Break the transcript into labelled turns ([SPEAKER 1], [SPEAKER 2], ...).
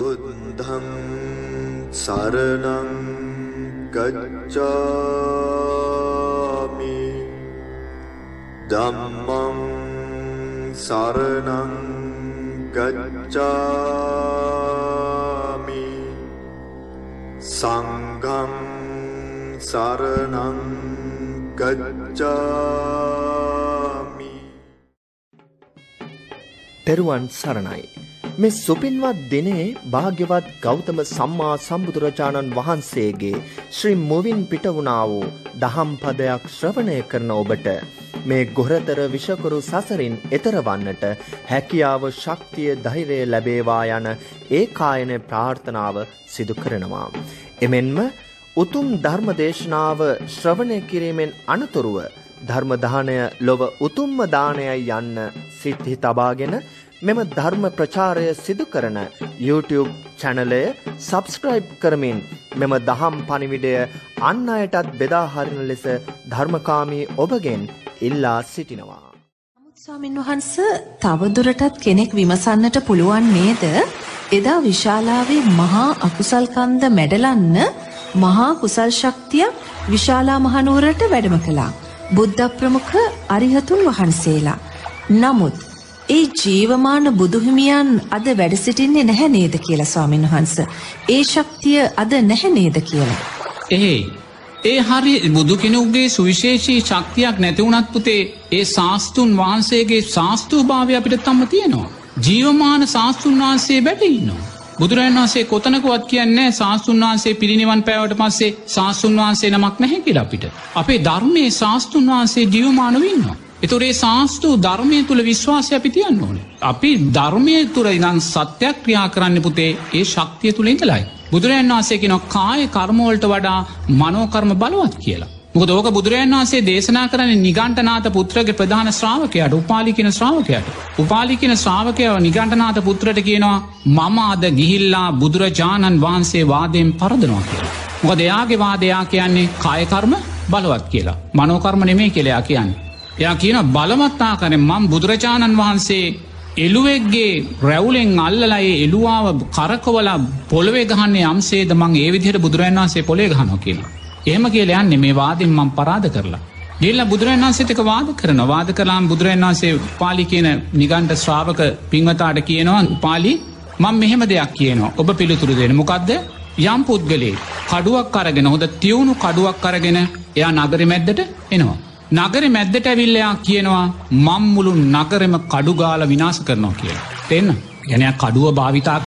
[SPEAKER 1] बुद्धं शरणं गच्छामि। धम्मं शरणं गच्छामि। सङ्घं शरणं गच्छामि।
[SPEAKER 2] टेरुन् शरणै මෙ සුපින්වත් දිනේ භාග්‍යවත් ගෞතම සම්මා සම්බුදුරජාණන් වහන්සේගේ ශ්‍රී මුවින් පිට වුණා වූ දහම් පදයක් ශ්‍රවණය කරන ඔබට මේ ගොරතර විෂකුරු සසරින් එතර වන්නට හැකියාව ශක්තිය ධෛර්යය ලැබේවා යන ඒකායන ප්‍රාර්ථනාව සිදු කරනවා. එමෙන්ම උතුම් ධර්ම දේශනාව ශ්‍රවණය කිරීමෙන් අනතුරුව ධර්මදානය ලොව උතුම්ම දානයයි යන්න සිත්හි තබාගෙන මෙම ධර්ම ප්‍රචාරය සිදු කරන YouTube චැනලය සබස්ක්‍රයිබ් කරමින් මෙම දහම් පනිවිඩය අන්න අයටත් බෙදාහරින ලෙස ධර්මකාමී ඔබගෙන් ඉල්ලා සිටිනවා.
[SPEAKER 3] ස්වාමින් වහන්ස තවදුරටත් කෙනෙක් විමසන්නට පුළුවන් නේද එදා විශාලාවේ මහා අකුසල් කන්ද මැඩලන්න මහා කුසල් ශක්තිය විශාලා මහනුවරට වැඩම කළා. බුද්ධ ප්‍රමුඛ අරිහතුන් වහන්සේලා. නමුත් ඒ ජීවමාන බුදුහිමියන් අද වැඩ සිටින්නේ නැහැ නේද කියලා ස්වාමින් වහන්ස. ඒ ශක්තිය අද නැහැ නේද කියලා.
[SPEAKER 4] එහේ ඒ හරි බුදු කෙනෙකුගේ සුවිශේෂී ශක්තියක් නැතිවුණත් පුතේ ඒ ශාස්තුන් වහන්සේගේ ශාස්තූ භාවය අපිට තම්ම තියෙනවා. ජීවමාන ශාස්තුන් වහන්සේ බැටඉන්නවා. බුදුරන් වහන්සේ කොතනකුවත් කියන්නේ ශාස්තුන් වහන්සේ පිරිනිවන් පැවට පස්සේ ශාස්තුන් වහන්සේ නමක් නැහැ කියලා අපිට. අපේ ධර්මයේ ශාස්තුන් වහන්සේ ජීවමානවන්නවා. එතුරේ ශාස්තූ ධර්මය තුළ විශ්වාසය අපි තියන්න ඕන. අපි ධර්මය තුර ඉදන් සත්‍යයක් ක්‍රියා කරන්න පුතේ ඒ ශක්තිය තුළ ඉඳලයි. බුදුරජන් වන්සේ කෙන කාය කර්මෝල්ට වඩා මනෝකර්ම බලවත් කියලා. මොක දෝක බුදුරජන් වන්සේ දේශනා කරන නිගන්ටනාත පුත්‍රගේ ප්‍රධාන ශ්‍රාවකයට උපාලිකෙන ශ්‍රාවකයට. උපාලිකෙන ශ්‍රාවකයව නිගන්ටනාත පුත්‍රට කියනවා මම අද ගිහිල්ලා බුදුරජාණන් වහන්සේ වාදයෙන් පරදනවා කියලා. මොක දෙයාගේ වාදයා කියන්නේ කායකර්ම බලවත් කියලා. මනෝකර්ම නෙමේ කෙලයා කියන්නේ. එයා කියන බලමත්තා කරන මං බුදුරජාණන් වහන්සේ එළුවෙක්ගේ රැවුලෙන් අල්ලලයි එළුවාව කරකවල පොළොවේ ගහන්නේ අම්සේද මං ඒ විදිහට බුදුරන් වන්සේ පොලේ ගහනො කියලා. එහෙම කියල යන්නේ මේ වාදෙන් මං පරාද කරලා. ගෙල්ල බුදුරන් වන්සේතික වාද කරන වාද කලාම් බුදුරන් වන්සේ පාලි කියන නිගන්ට ශ්‍රාවක පිංවතාට කියනවා පාලි මං මෙහෙම දෙයක් කියනවා ඔබ පිළිතුරු දෙන මොකක්ද යම් පුද්ගලේ කඩුවක් කරගෙන හොද තියවුණු කඩුවක් කරගෙන එයා නගර මැද්දට එනවා. නගර මැද්දට ඇවිල්ලයා කියනවා මංමුළු නගරම කඩුගාල විනාස කරනවා කියලා. තෙන්න ගැනයක් කඩුව භාවිතා